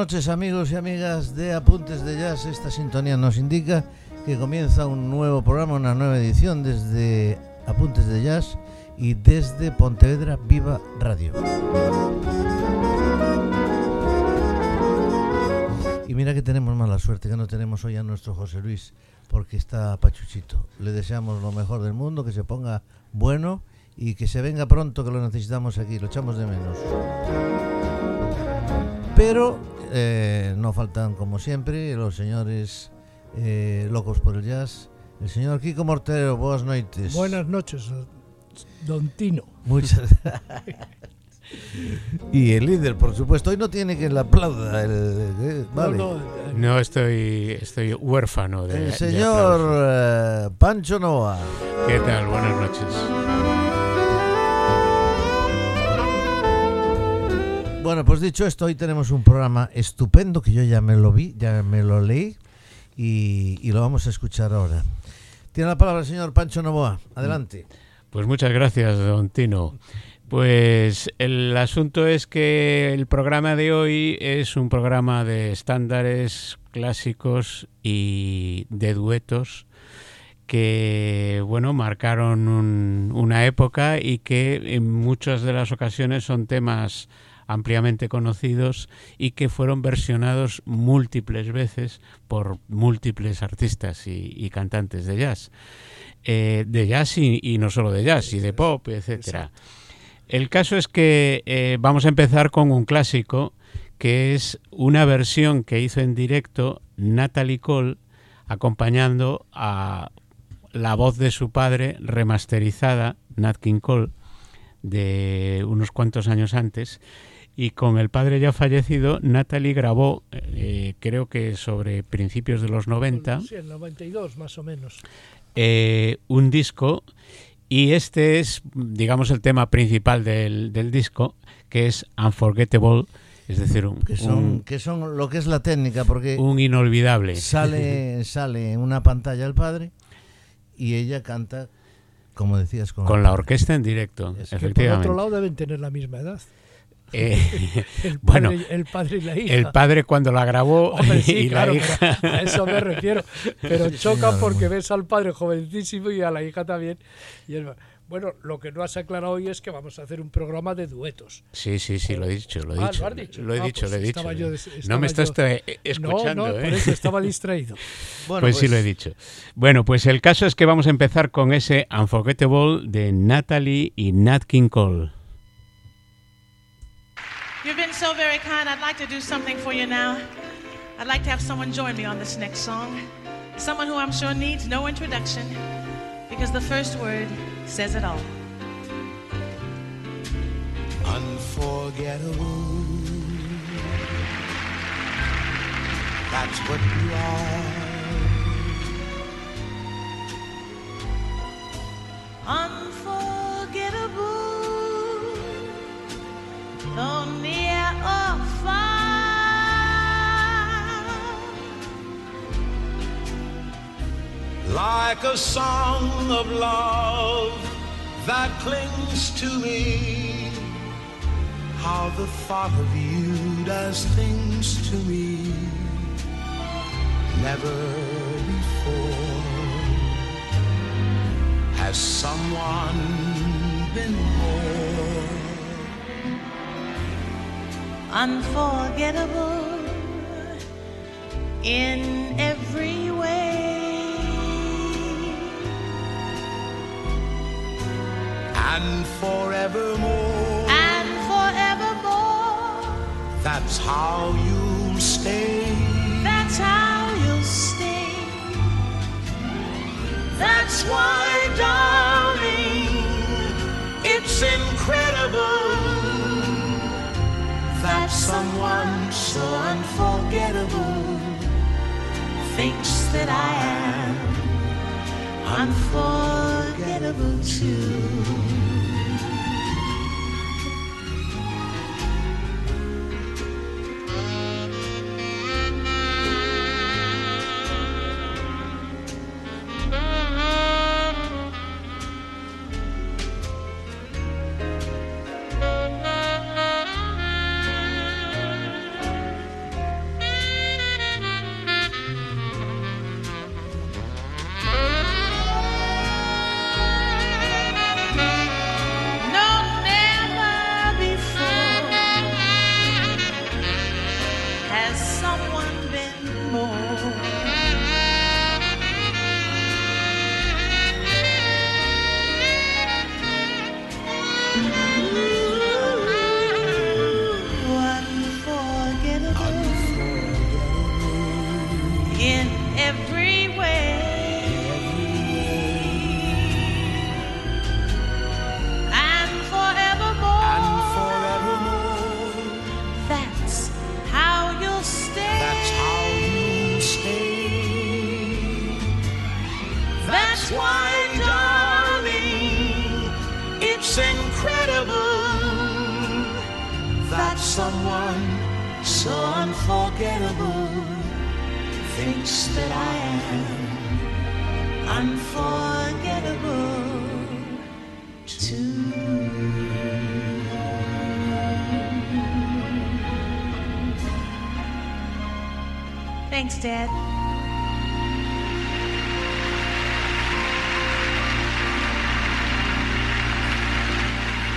Noches amigos y amigas de Apuntes de Jazz. Esta sintonía nos indica que comienza un nuevo programa, una nueva edición desde Apuntes de Jazz y desde Pontevedra Viva Radio. Y mira que tenemos mala suerte, que no tenemos hoy a nuestro José Luis, porque está pachuchito. Le deseamos lo mejor del mundo, que se ponga bueno y que se venga pronto, que lo necesitamos aquí, lo echamos de menos. Pero eh, no faltan, como siempre, los señores eh, locos por el jazz. El señor Kiko Mortero, buenas noches. Buenas noches, don Tino. Muchas Y el líder, por supuesto, hoy no tiene que la aplauda. El, eh, vale. no, no, no, estoy, estoy huérfano de. El señor de Pancho Noa. ¿Qué tal? Buenas noches. Bueno, pues dicho esto, hoy tenemos un programa estupendo que yo ya me lo vi, ya me lo leí y, lo vamos a escuchar ahora. Tiene la palabra el señor Pancho Novoa. Adelante. Pues muchas gracias, don Tino. Pues el asunto es que el programa de hoy es un programa de estándares clásicos y de duetos que bueno marcaron un, una época y que en muchas de las ocasiones son temas ampliamente conocidos y que fueron versionados múltiples veces por múltiples artistas y, y cantantes de jazz. Eh, de jazz y, y, no solo de jazz, y de pop, etcétera. El caso es que eh, vamos a empezar con un clásico que es una versión que hizo en directo Natalie Cole acompañando a la voz de su padre remasterizada, Nat King Cole, de unos cuantos años antes, y con el padre ya fallecido, Natalie grabó, eh, creo que sobre principios de los 90, sí, el 92 más o menos, eh, un disco y este es, digamos, el tema principal del, del disco, que es Unforgettable, es decir, un, que son, un, que son lo que es la técnica, porque un inolvidable. Sale, sale en una pantalla el padre y ella canta, como decías, con, con la orquesta en directo. Es efectivamente. que por otro lado deben tener la misma edad. Eh, el padre, bueno, el padre y la hija. el padre cuando la grabó Hombre, sí, y claro, la hija. A eso me refiero. Pero choca porque ves al padre jovencísimo y a la hija también. Y es, bueno, lo que no has aclarado hoy es que vamos a hacer un programa de duetos. Sí, sí, sí, lo he dicho, lo he Ah, dicho. ¿lo has dicho? Lo he Ah, dicho, pues lo he dicho. yo no me estás yo- escuchando, no, no, ¿eh? por eso estaba distraído. Bueno, pues, sí lo he dicho. Bueno, pues el caso es que vamos a empezar con ese Unforgettable de Natalie y Nat King Cole. So very kind. I'd like to do something for you now. I'd like to have someone join me on this next song. Someone who I'm sure needs no introduction because the first word says it all. Unforgettable. That's what you are. Unforgettable. Near or far. Like a song of love that clings to me. How the thought of you does things to me. Never before has someone been more. Unforgettable in every way. And forevermore, And forevermore, that's how you'll stay. that's how you'll stay. That's why, darling, It's incredible someone so unforgettable thinks that I am unforgettable too.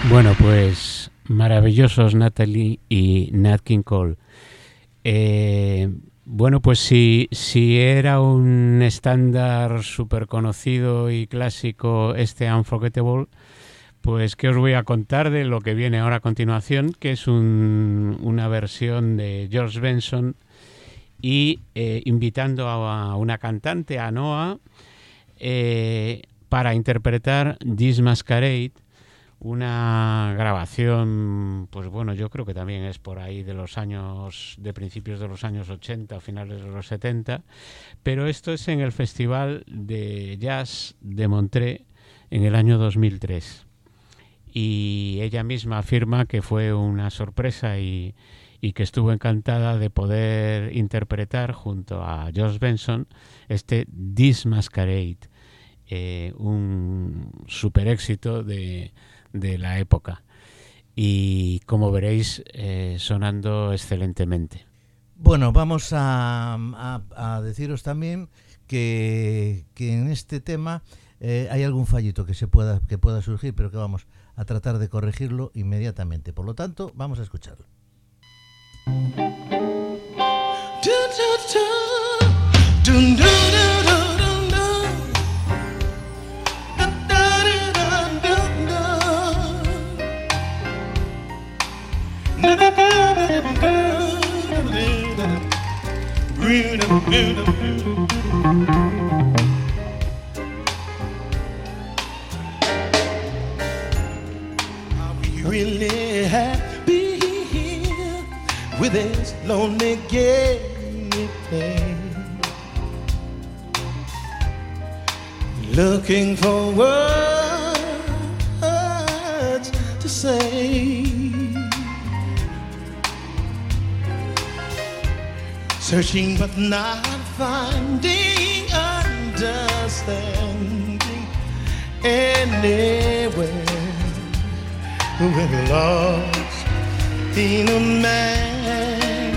Bueno, pues maravillosos Natalie y Nat King Cole. Eh, bueno, pues si, si era un estándar súper conocido y clásico este Unforgettable, pues ¿qué os voy a contar de lo que viene ahora a continuación? Que es un- una versión de George Benson y eh, invitando a una cantante, a Noah, eh, para interpretar This Masquerade, una grabación, pues bueno, yo creo que también es por ahí de los años, de principios de los años 80 o finales de los 70, pero esto es en el Festival de Jazz de Montreux en el año 2003. Y ella misma afirma que fue una sorpresa y, y que estuvo encantada de poder interpretar junto a George Benson este This Masquerade, eh, un super éxito de, de la época. Y como veréis, eh, sonando excelentemente. Bueno, vamos a, deciros también que, que en este tema eh, hay algún fallito que se pueda que pueda surgir, pero que vamos a tratar de corregirlo inmediatamente. Por lo tanto, vamos a escucharlo. really with this lonely play? Looking for words to say. Searching but not finding understanding anywhere. We're lost in a mask,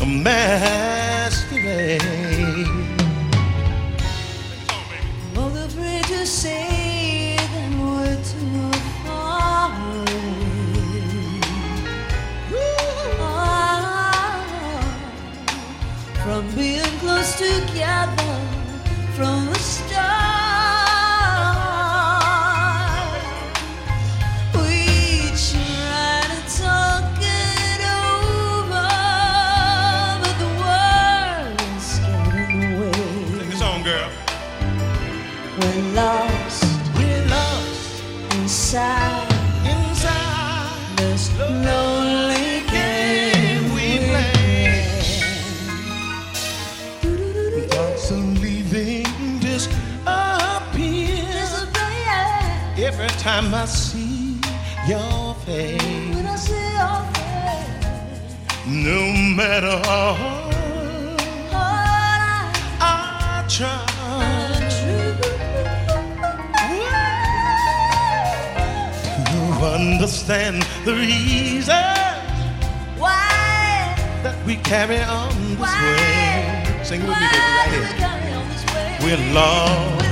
a masquerade. Both afraid to say that we're too far away. From being close together from the inside inside this lonely game we play. Thoughts of leaving Disappear every time I see your face. when I see your face. No matter how understand the reason Why? that we carry on this Why? way. Sing with me, baby, right here. carry on this way? We're lost We're lost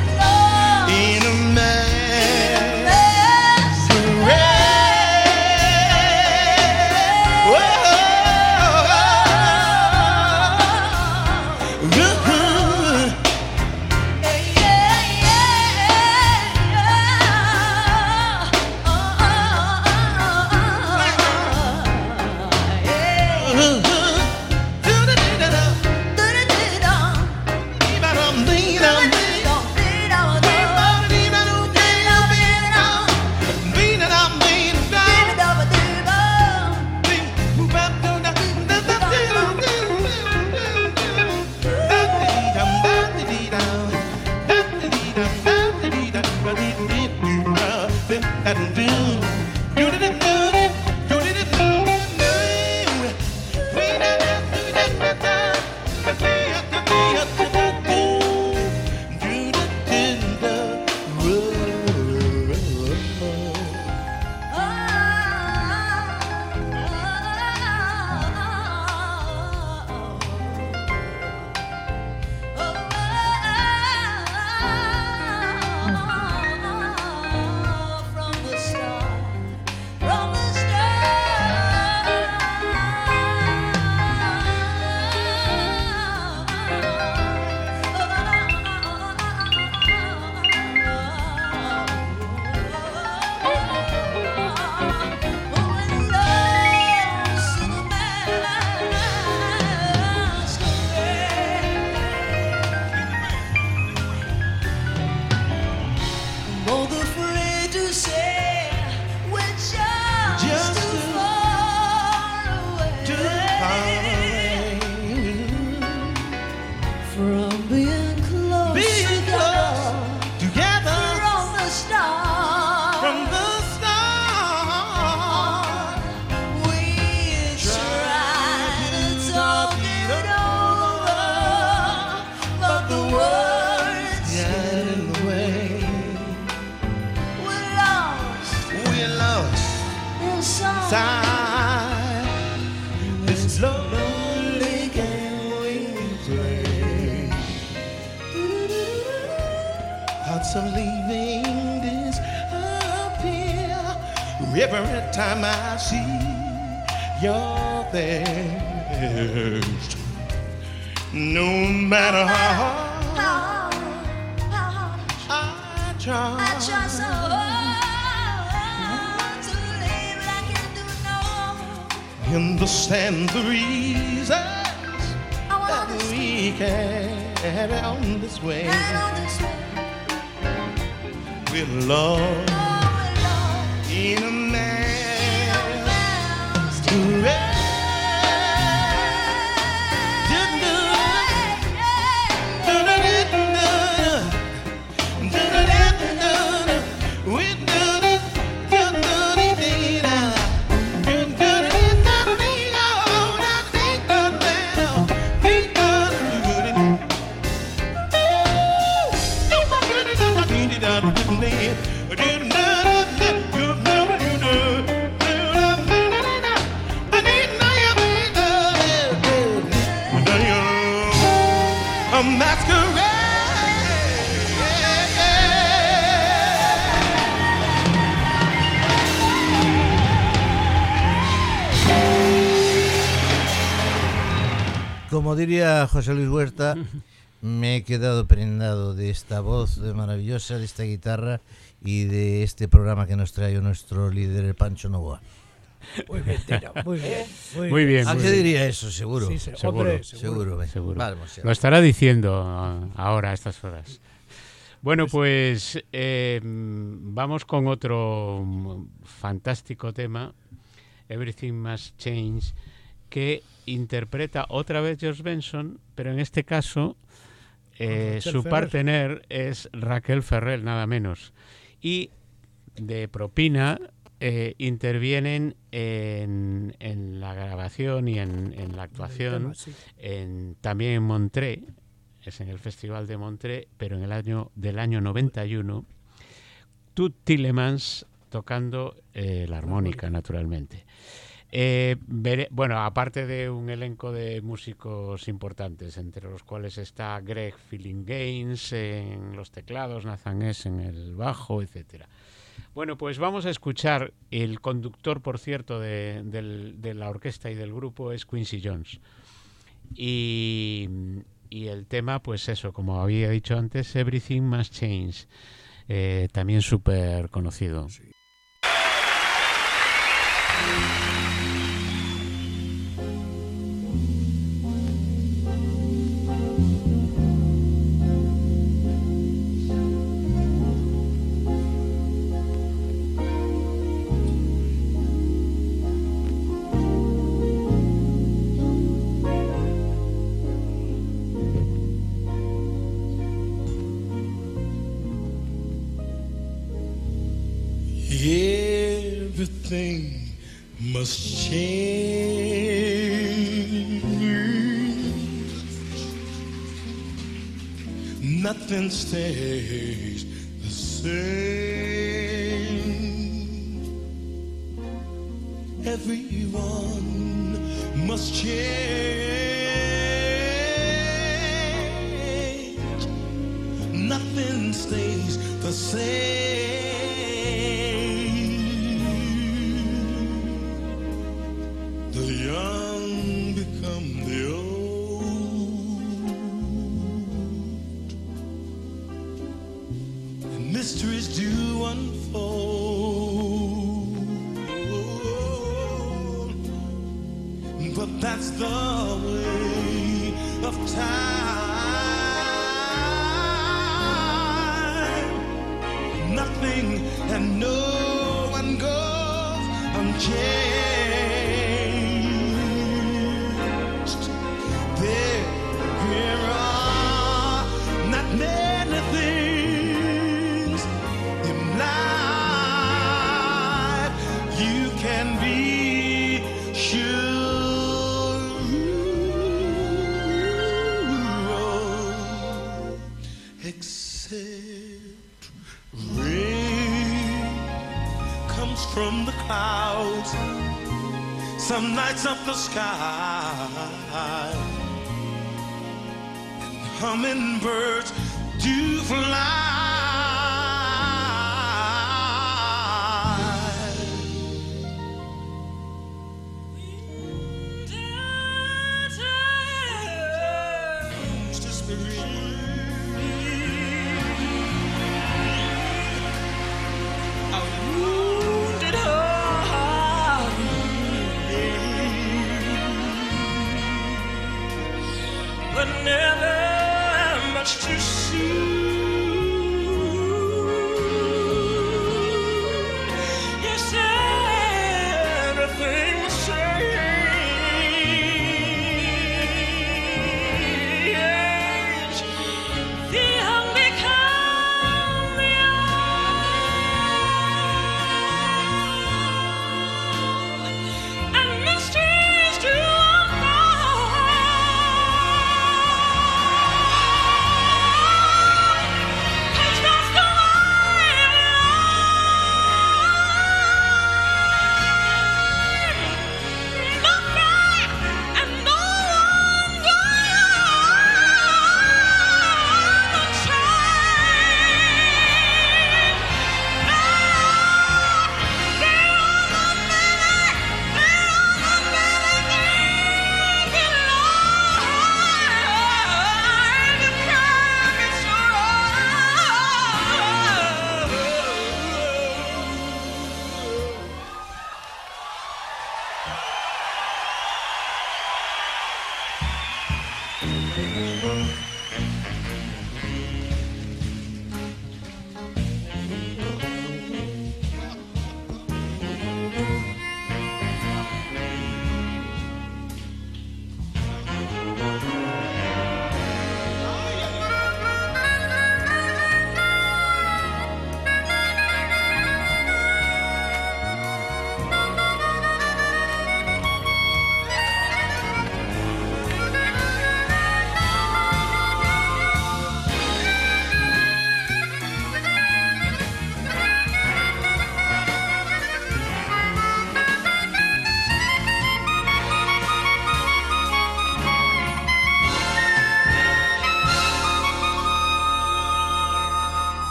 diría José Luis Huerta, me he quedado prendado de esta voz de maravillosa, de esta guitarra y de este programa que nos trae nuestro líder, el Pancho Novoa. Muy bien, muy bien. Muy, Muy bien, ¿A muy qué diría eso? Seguro. Sí, Seguro, hombre, Seguro. Seguro. Lo estará diciendo ah, ahora a estas horas. Bueno, pues eh, vamos con otro fantástico tema, Everything Must Change, que interpreta otra vez George Benson, pero en este caso eh, su Ferrer. partener es Raquel Ferrer, nada menos. Y de propina eh, intervienen en, en la grabación y en, en la actuación tema, sí. en- también en Montré, es en el Festival de Montré, pero en el año del año 91, Tut Tillemans tocando eh, la armónica, naturalmente. Eh, bueno, aparte de un elenco de músicos importantes, entre los cuales está Greg Feeling Gaines en los teclados, Nathan S en el bajo, etcétera. Bueno, pues vamos a escuchar. El conductor, por cierto, de, la orquesta y del grupo es Quincy Jones. Y, el tema, pues eso, como había dicho antes, Everything Must Change. Eh, también súper conocido. Must change. Nothing stays the same. Everyone must change. Nothing stays the same. Comes from the clouds some nights up the sky. And hummingbirds do fly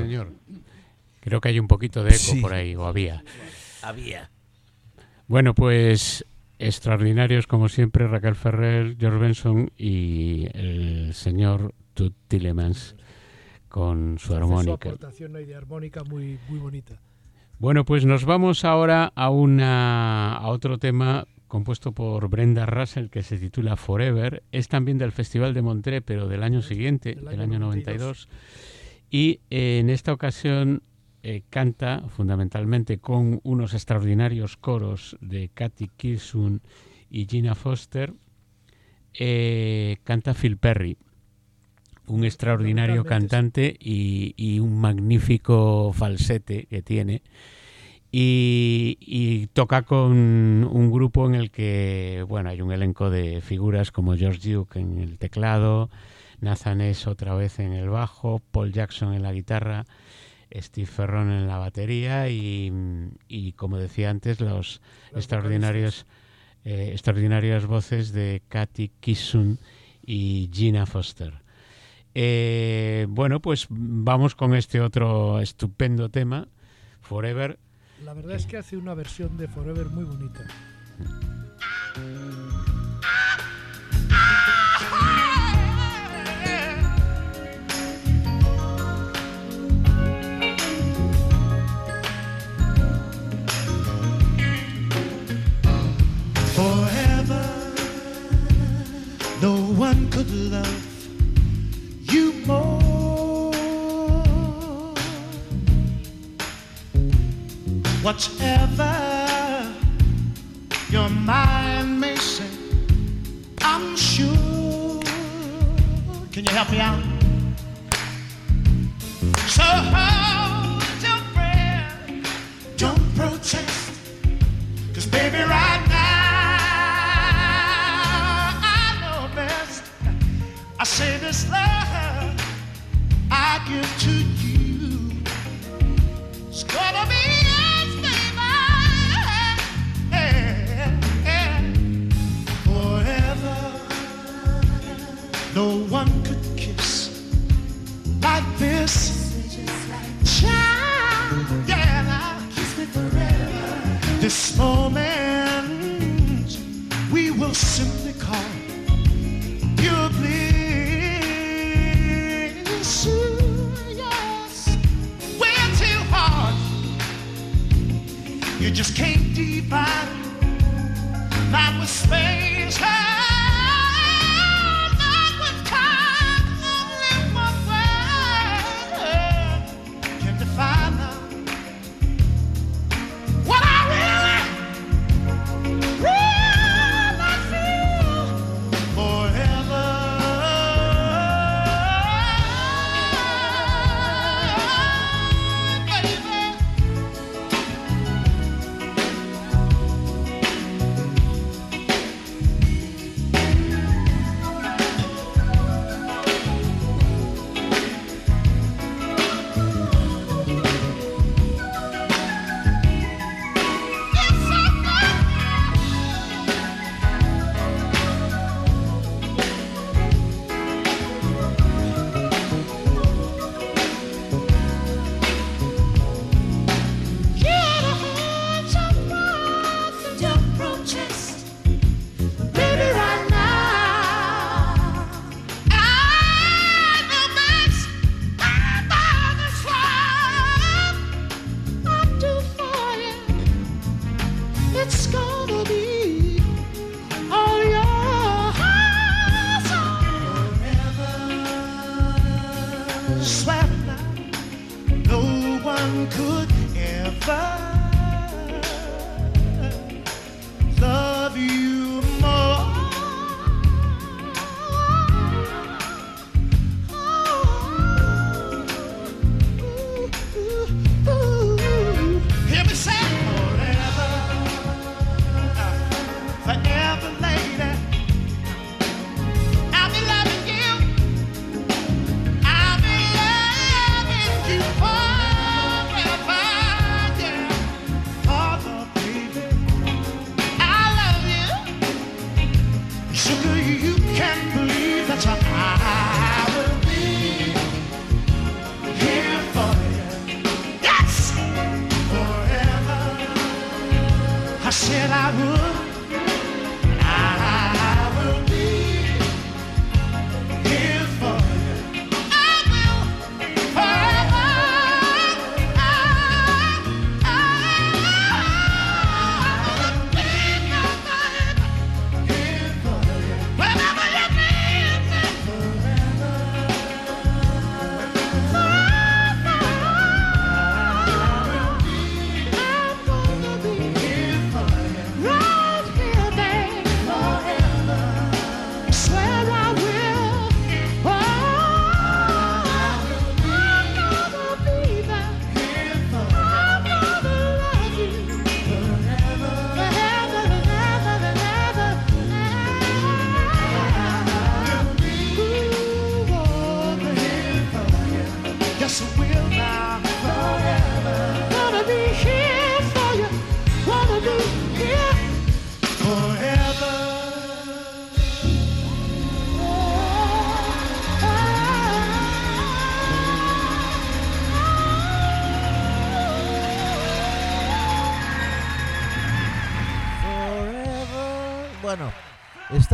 Sí, señor. Creo que hay un poquito de eco Sí. por ahí, o había. Había. Bueno, pues extraordinarios como siempre, Raquel Ferrer, George Benson y el señor Tut Tillemans con su Hace Su armónica. aportación ahí de armónica muy, muy bonita. Bueno, pues nos vamos ahora a una a otro tema compuesto por Brenda Russell que se titula Forever. Es también del Festival de Montreux, pero del año siguiente, Del del año año 92. Y eh, en esta ocasión eh, canta fundamentalmente con unos extraordinarios coros de Katy Kilsun y Gina Foster. eh, canta Phil Perry, un extraordinario cantante y, y un magnífico falsete que tiene. Y, y toca con un grupo en el que, bueno, hay un elenco de figuras como George Duke en el teclado, Nathan S. otra vez en el bajo, Paul Jackson en la guitarra, Steve Ferron en la batería y, y, como decía antes, los Las extraordinarios, eh, extraordinarias voces de Katy Kissun y Gina Foster. Eh, bueno, pues vamos con este otro estupendo tema, Forever. La verdad es que hace una versión de Forever muy bonita. One could love you more. Whatever your mind may say, I'm sure. Can you help me out? So hold your breath, don't protest. Cause baby, right say this love I give to you. It's gonna be yours, baby. Forever. No one could kiss like this. Child, yeah. Kiss me forever. This moment divide. Not with space.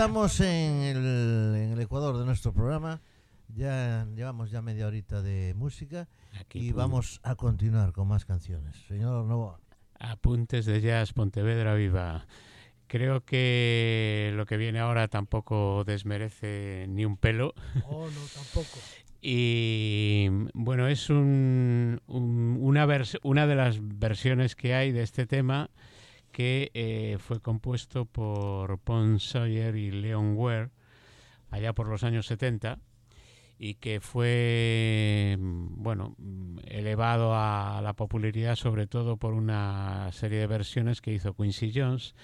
Estamos en el, en el Ecuador de nuestro programa. Ya llevamos ya media horita de música Aquí y vamos a continuar con más canciones. Señor Novoa. Apuntes de Jazz Pontevedra Viva. Creo que lo que viene ahora tampoco desmerece ni un pelo. Oh, no, tampoco. Y bueno, es un- un- una, vers- una de las versiones que hay de este tema que eh, fue compuesto por Pon Sawyer y Leon Ware allá por los años 70 y que fue mm, bueno mm, elevado a la popularidad sobre todo por una serie de versiones que hizo Quincy Jones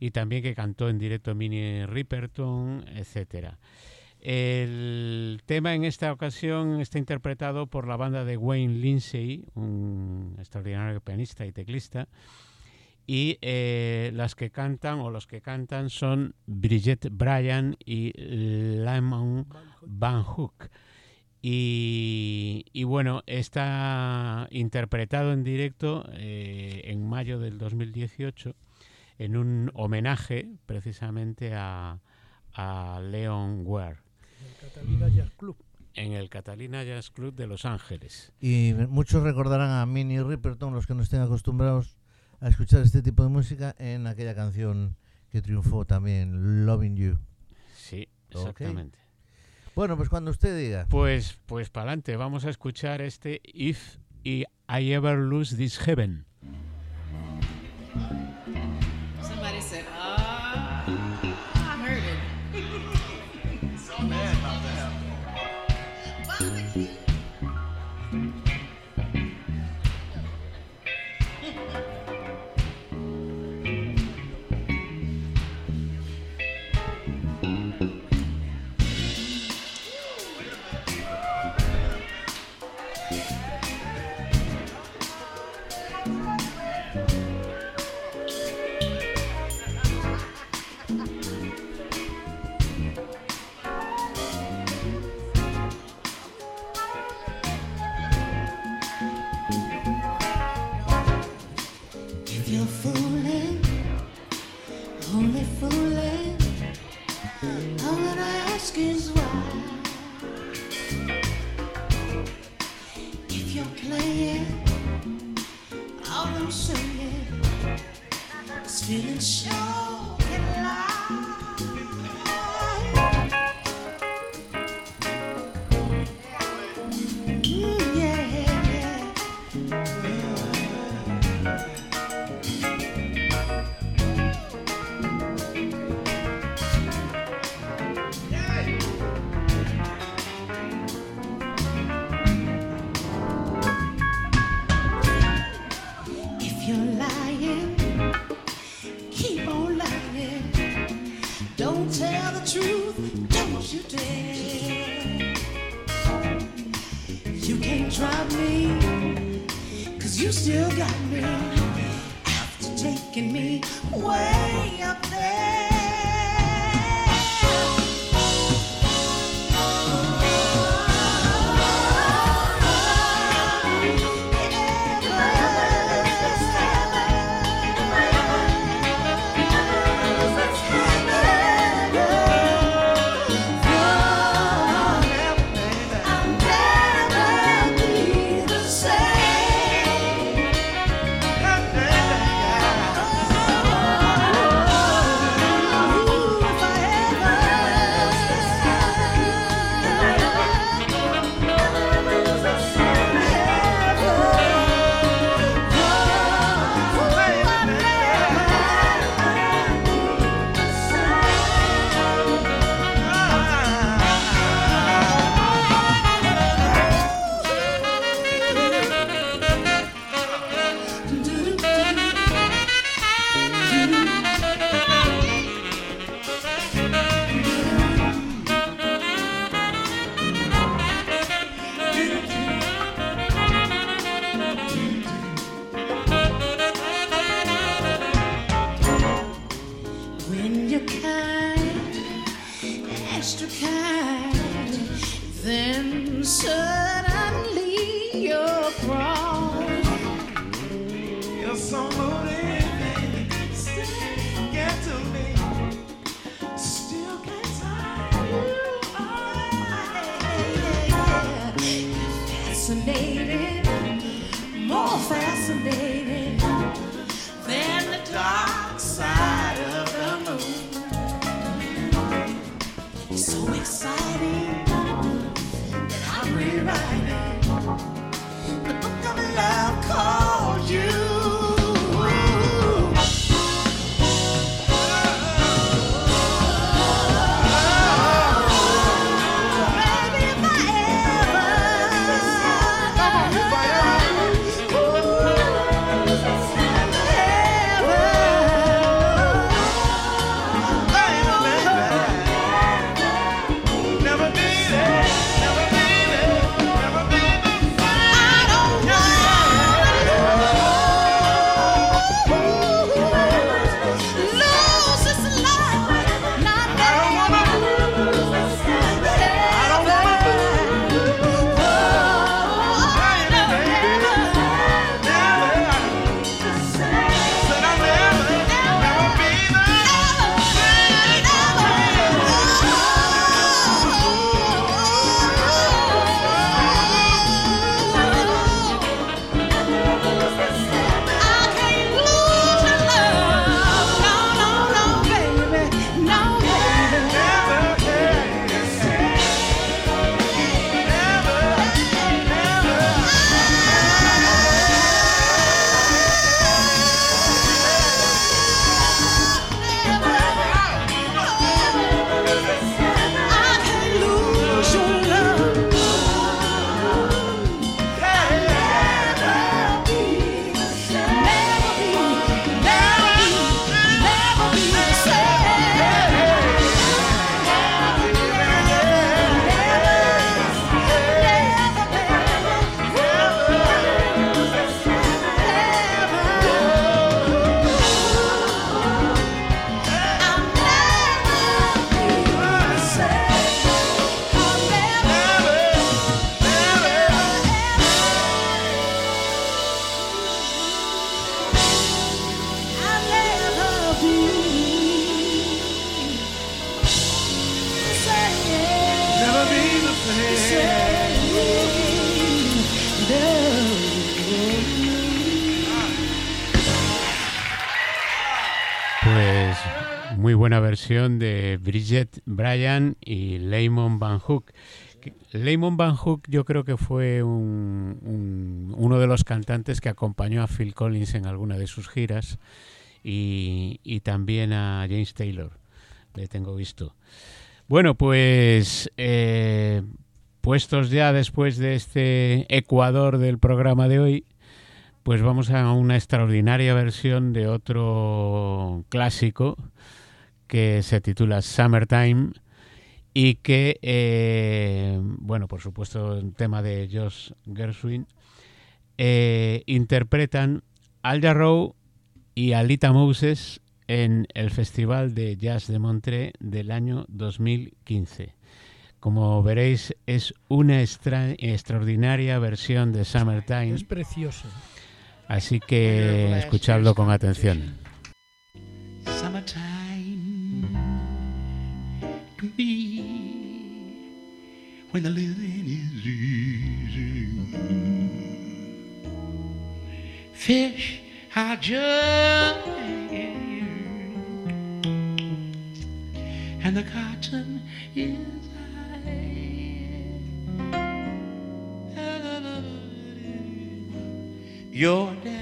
y también que cantó en directo Minnie Riperton, etcétera. El tema en esta ocasión está interpretado por la banda de Wayne Lindsay, un extraordinario pianista y teclista, y eh, las que cantan o los que cantan son Bridget Bryan y Lyman Van Hook. Y, y bueno, está interpretado en directo eh, en mayo del 2018 en un homenaje precisamente a, a Leon Ware El Catalina Jazz Club. en el Catalina Jazz Club de Los Ángeles. Y muchos recordarán a Minnie Riperton, los que no estén acostumbrados a escuchar este tipo de música, en aquella canción que triunfó también, Loving You. Sí, exactamente. Bueno, pues cuando usted diga. Pues, pues para adelante, vamos a escuchar este If I Ever Lose This Heaven. extra kind. Then suddenly you're gone. You're so motivating. Still get to me. Still can't tie you. get yeah. You are. Fascinating. More fascinating than the dark. heart. De Bridget Bryan y Lamon Van Hook. Lamon Van Hook yo creo que fue un- un- uno de los cantantes que acompañó a Phil Collins en alguna de sus giras y, y también a James Taylor. Le tengo visto. Bueno, pues eh, puestos ya después de este ecuador del programa de hoy, pues vamos a una extraordinaria versión de otro clásico que se titula Summertime y que, eh, bueno, por supuesto, un tema de Josh Gershwin, eh, interpretan Al Jarreau y Alita Moses en el Festival de Jazz de Montreux del año 2015. Como veréis, es una extra- extraordinaria versión de Summertime. Es precioso. Así que escuchadlo con atención. Summertime to me when the living is easy. Fish are jumping and the cotton is high. Your daddy's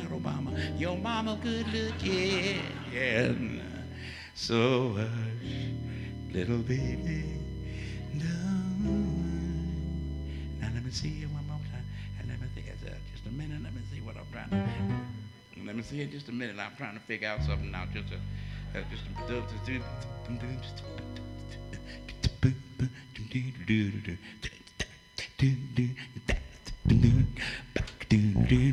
Obama. Your mama good looking, yeah. So hush, little baby, down. Now let me see you one more time, and let me think. Uh, just a minute. Let me see what I'm trying to. Let me see it just a minute. I'm trying to figure out something now. Just a, uh, just Summertime, and the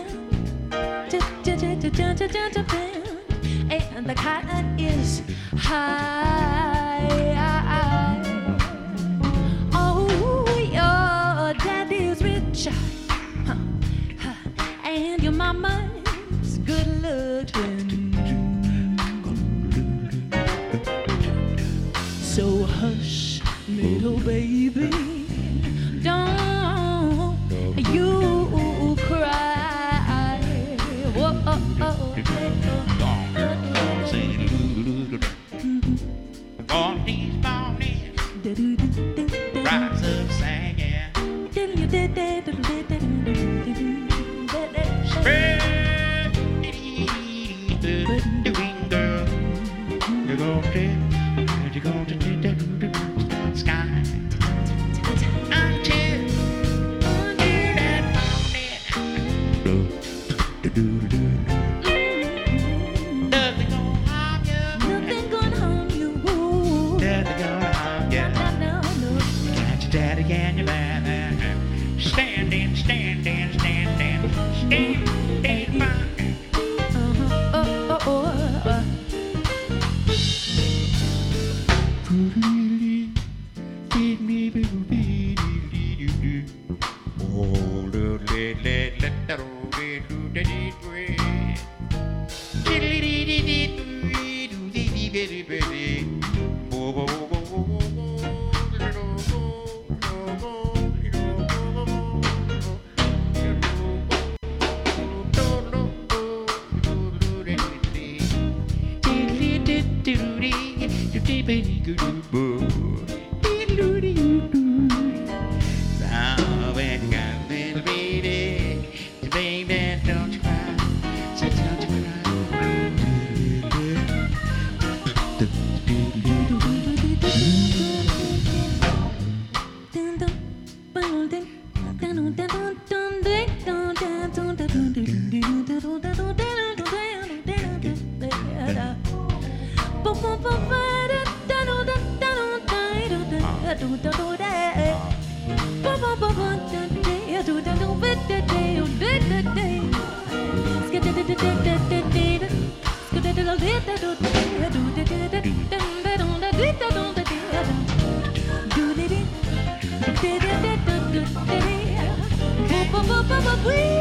ju- ju- jumping, and the cotton is high. Oh, your daddy's rich, huh, huh, and your mama's good looking. So hush, little baby, We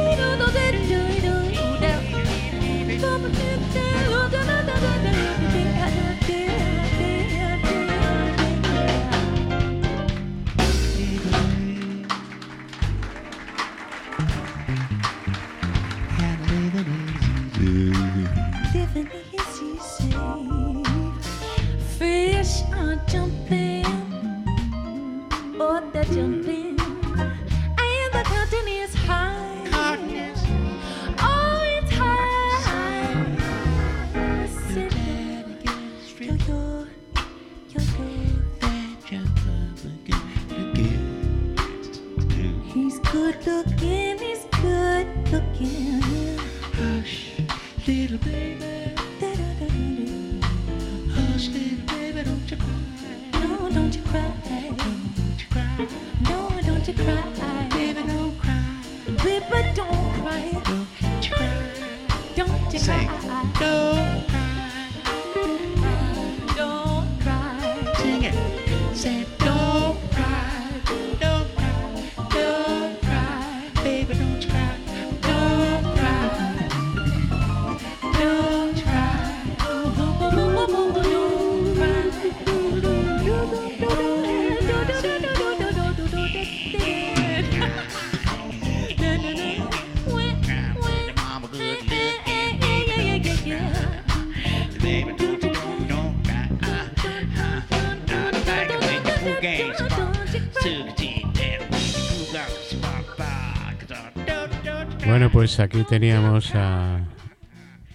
Bueno, pues aquí teníamos a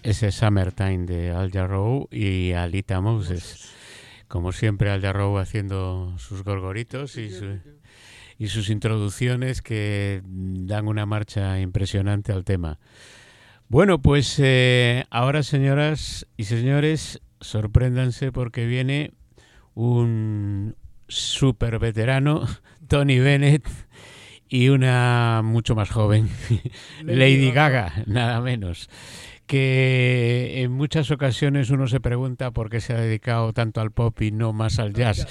ese Summertime de Al Jarreau y a Lita Moses. Como siempre, Al Jarreau haciendo sus gorgoritos y, su- y sus introducciones que dan una marcha impresionante al tema. Bueno, pues eh, ahora, señoras y señores, sorpréndanse porque viene un super veterano, Tony Bennett, y una mucho más joven, Lady. Gaga, nada menos. Que en muchas ocasiones uno se pregunta por qué se ha dedicado tanto al pop y no más al jazz.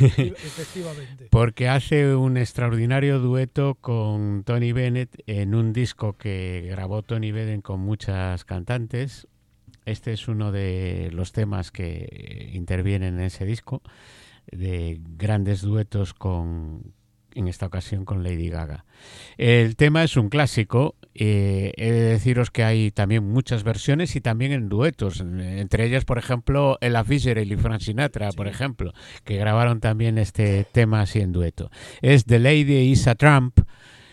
Efectivamente. Porque hace un extraordinario dueto con Tony Bennett en un disco que grabó Tony Bennett con muchas cantantes. Este es uno de los temas que intervienen en ese disco, de grandes duetos con, en esta ocasión con Lady Gaga. El tema es un clásico. eh, he de deciros que hay también muchas versiones y también en duetos. Entre ellas, por ejemplo, Ella Fitzgerald y Frank Sinatra, por ejemplo, que grabaron también este tema así en dueto. Es The Lady is a Trump,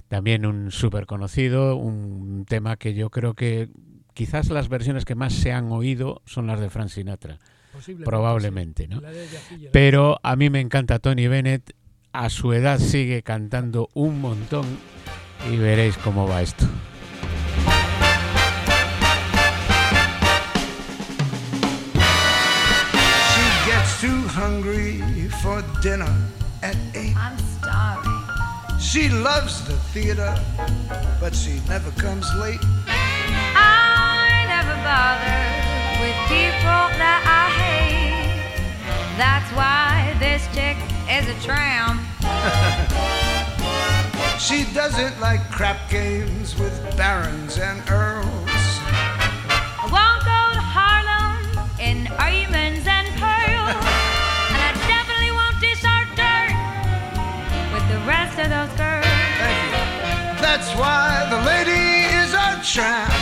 también un súper conocido, un tema que yo creo que quizás las versiones que más se han oído son las de Frank Sinatra. Probablemente. ¿no? Pero a mí me encanta Tony Bennett. A su edad sigue cantando un montón y veréis cómo va esto. She gets too hungry for dinner at eight. I'm starving. She loves the theater, but she never comes late. I never bother with people that I hate. That's why this chick is a tramp. She doesn't like crap games with barons and earls. I won't go to Harlem in diamonds and pearls. and I definitely won't dish our dirt with the rest of those girls. Thank you. That's why the lady is a tramp.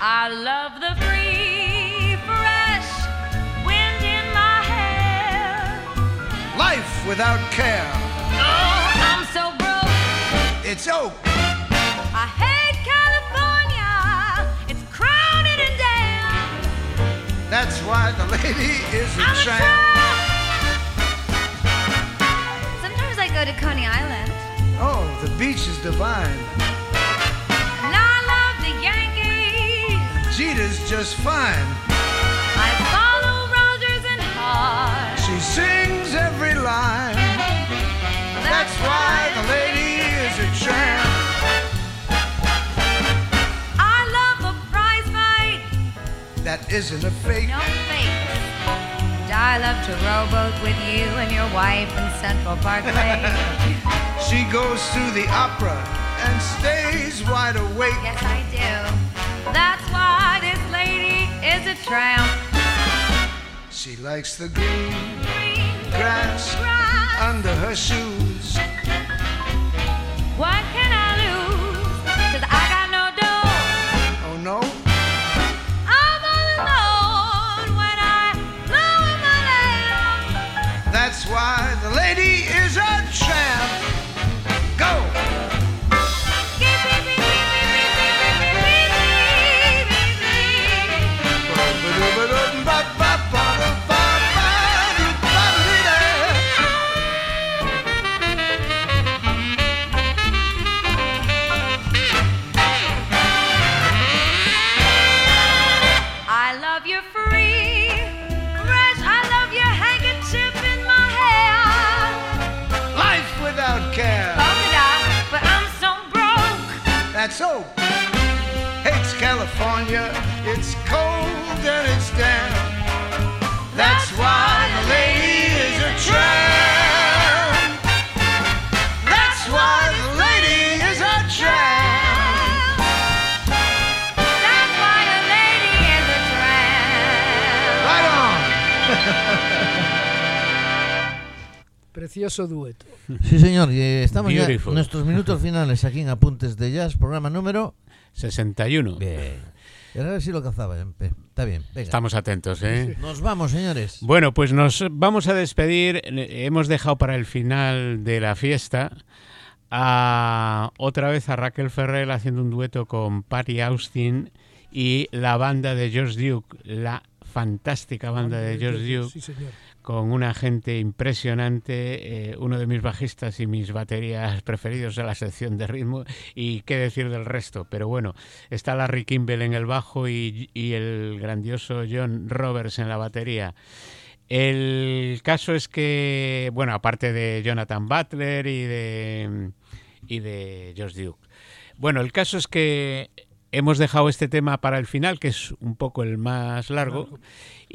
I love without care. Oh, I'm so broke. It's oak. I hate California. It's crowded and damn. That's why the lady is a I'm a tramp. tramp. Sometimes I go to Coney Island. Oh, the beach is divine. And I love the Yankees. Jeter's just fine. I follow Rogers and Hart. She sings that isn't a fake. No fake. I love to rowboat with you and your wife in Central Park Parkway. she goes to the opera and stays wide awake. Yes, I do. That's why this lady is a tramp. She likes the green, green grass, grass, under her shoes. Precioso dueto. Sí, señor, y eh, estamos ya en nuestros minutos finales aquí en Apuntes de Jazz, programa número... 61. Bien. Y ahora sí lo cazaba. eh, Está bien, venga. Estamos atentos, ¿eh? Nos vamos, señores. Bueno, pues nos vamos a despedir. Hemos dejado para el final de la fiesta a otra vez a Raquel Ferrer haciendo un dueto con Patty Austin y la banda de George Duke, la fantástica banda de George Duke, Sí, señor. Con una gente impresionante, eh, uno de mis bajistas y mis baterías preferidos de la sección de ritmo, y qué decir del resto. Pero bueno, está Larry Kimball en el bajo y, y el grandioso John Roberts en la batería. El caso es que, bueno, aparte de Jonathan Butler y de, y de George Duke. Bueno, el caso es que hemos dejado este tema para el final, que es un poco el más largo,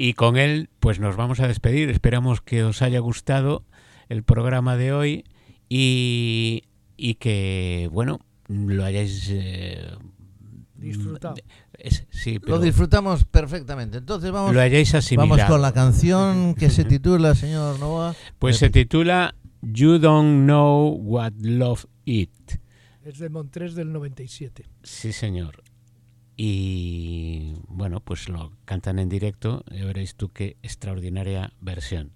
y con él pues nos vamos a despedir. Esperamos que os haya gustado el programa de hoy y, y que, bueno, lo hayáis... eh, Disfrutado. es- sí, pero Lo disfrutamos perfectamente. Entonces vamos, lo hayáis asimilado. vamos con la canción que se titula, señor Novoa. Pues se titula You Don't Know What Love It. Es de Montrés del 97. Sí, señor. Y bueno, pues lo cantan en directo. Ya veréis tú qué extraordinaria versión.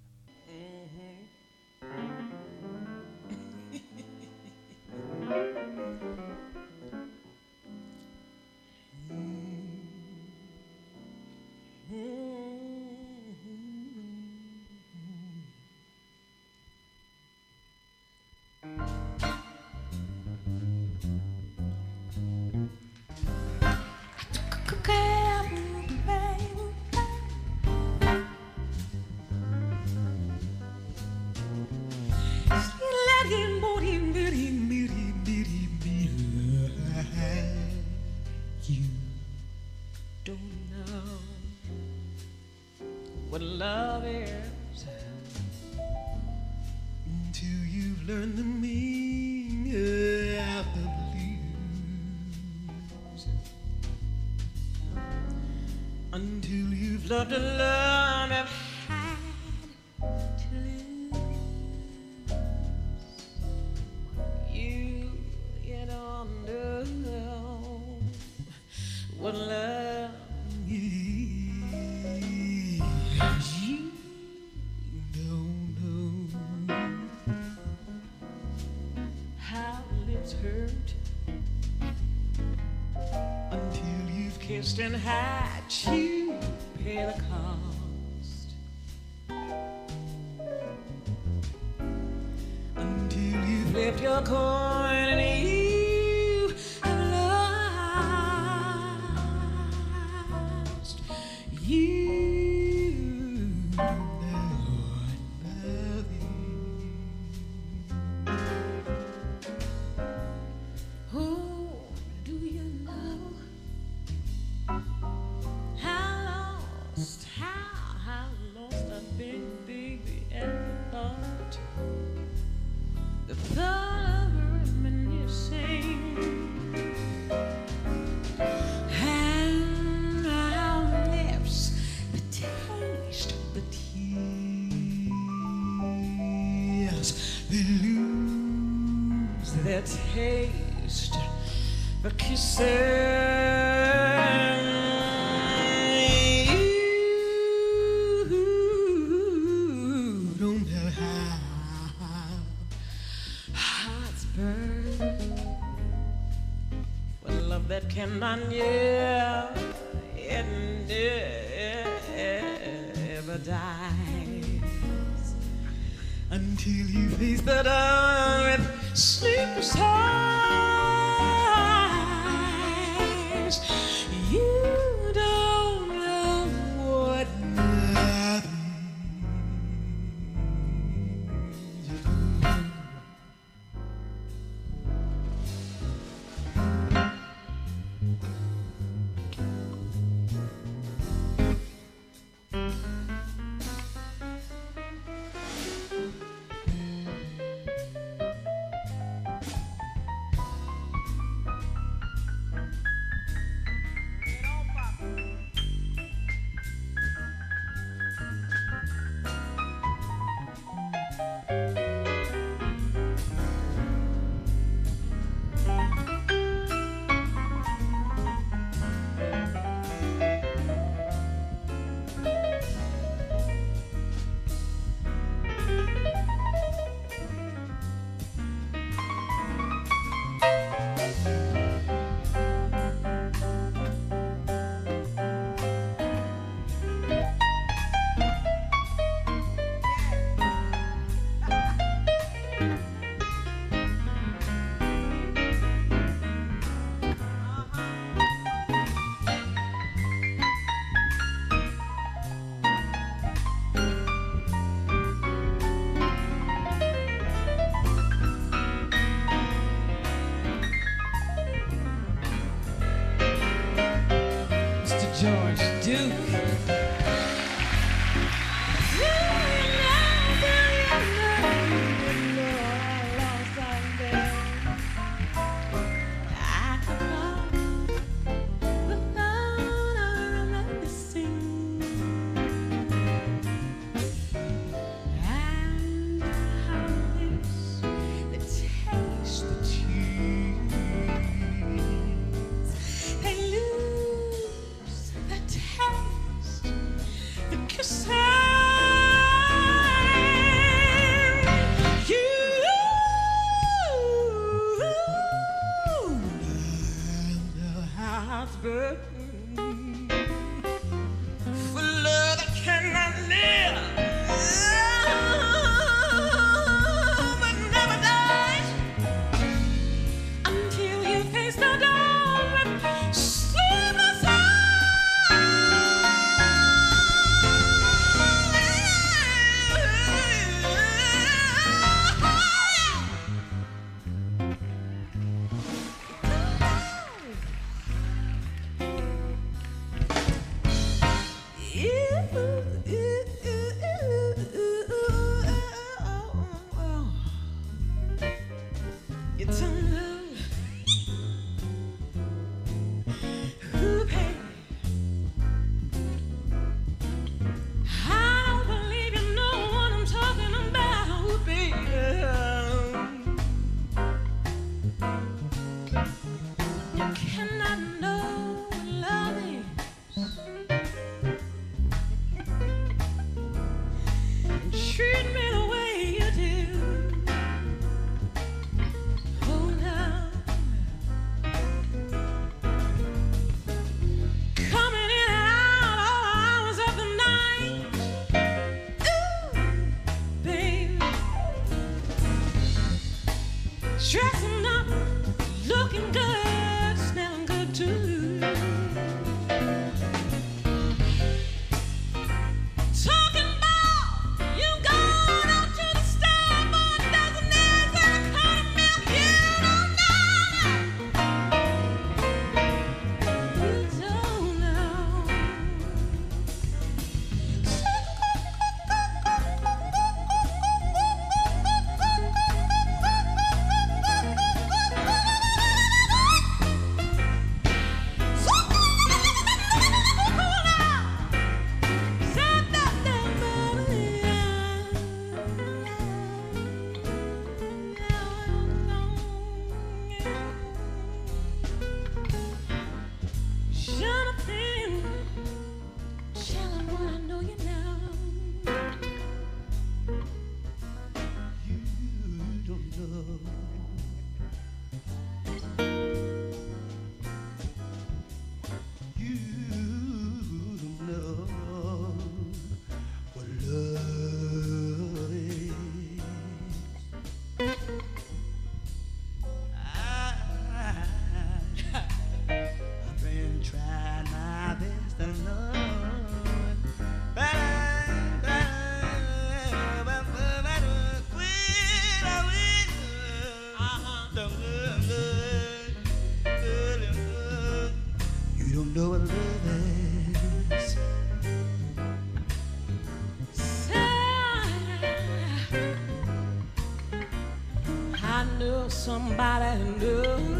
somebody new.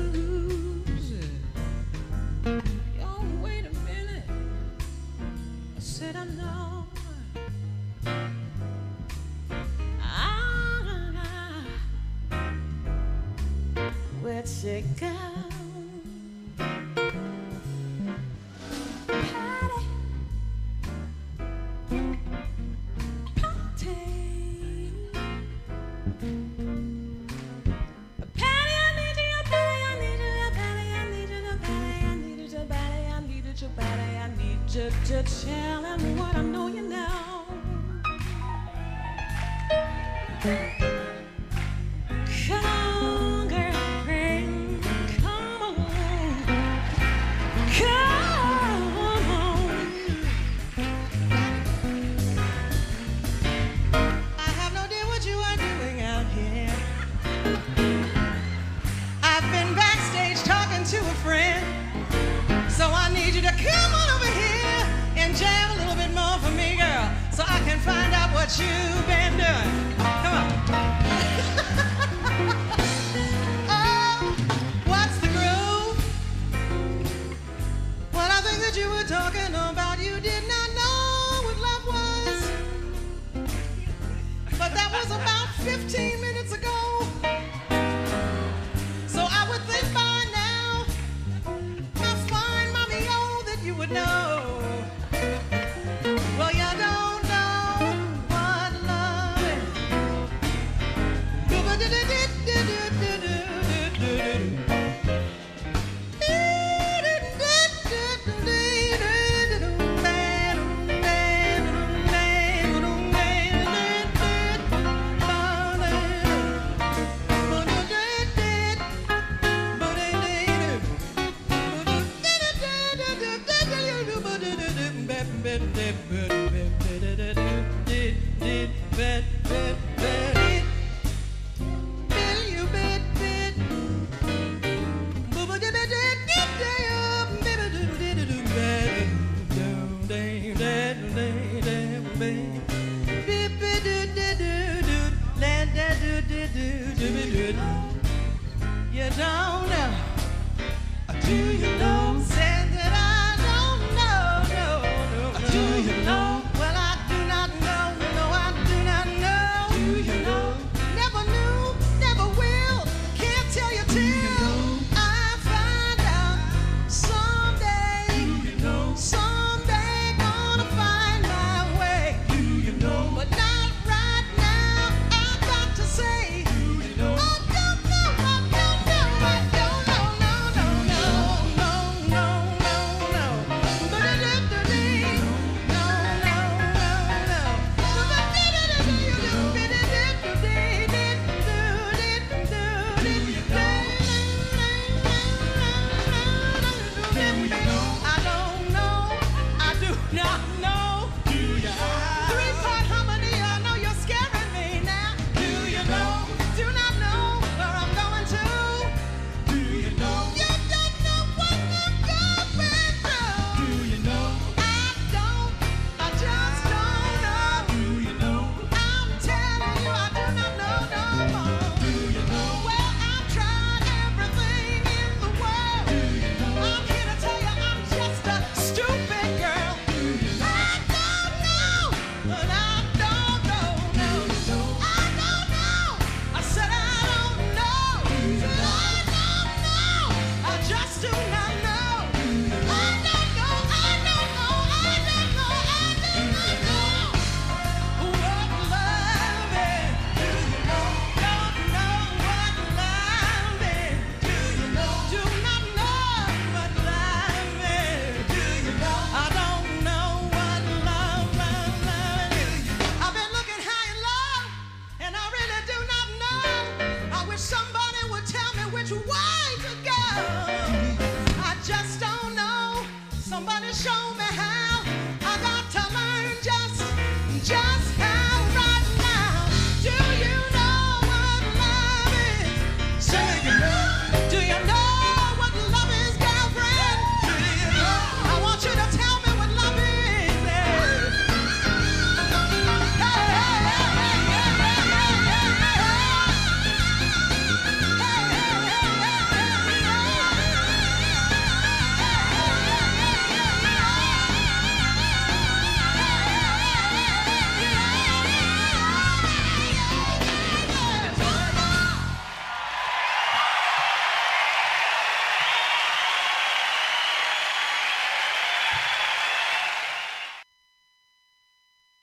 15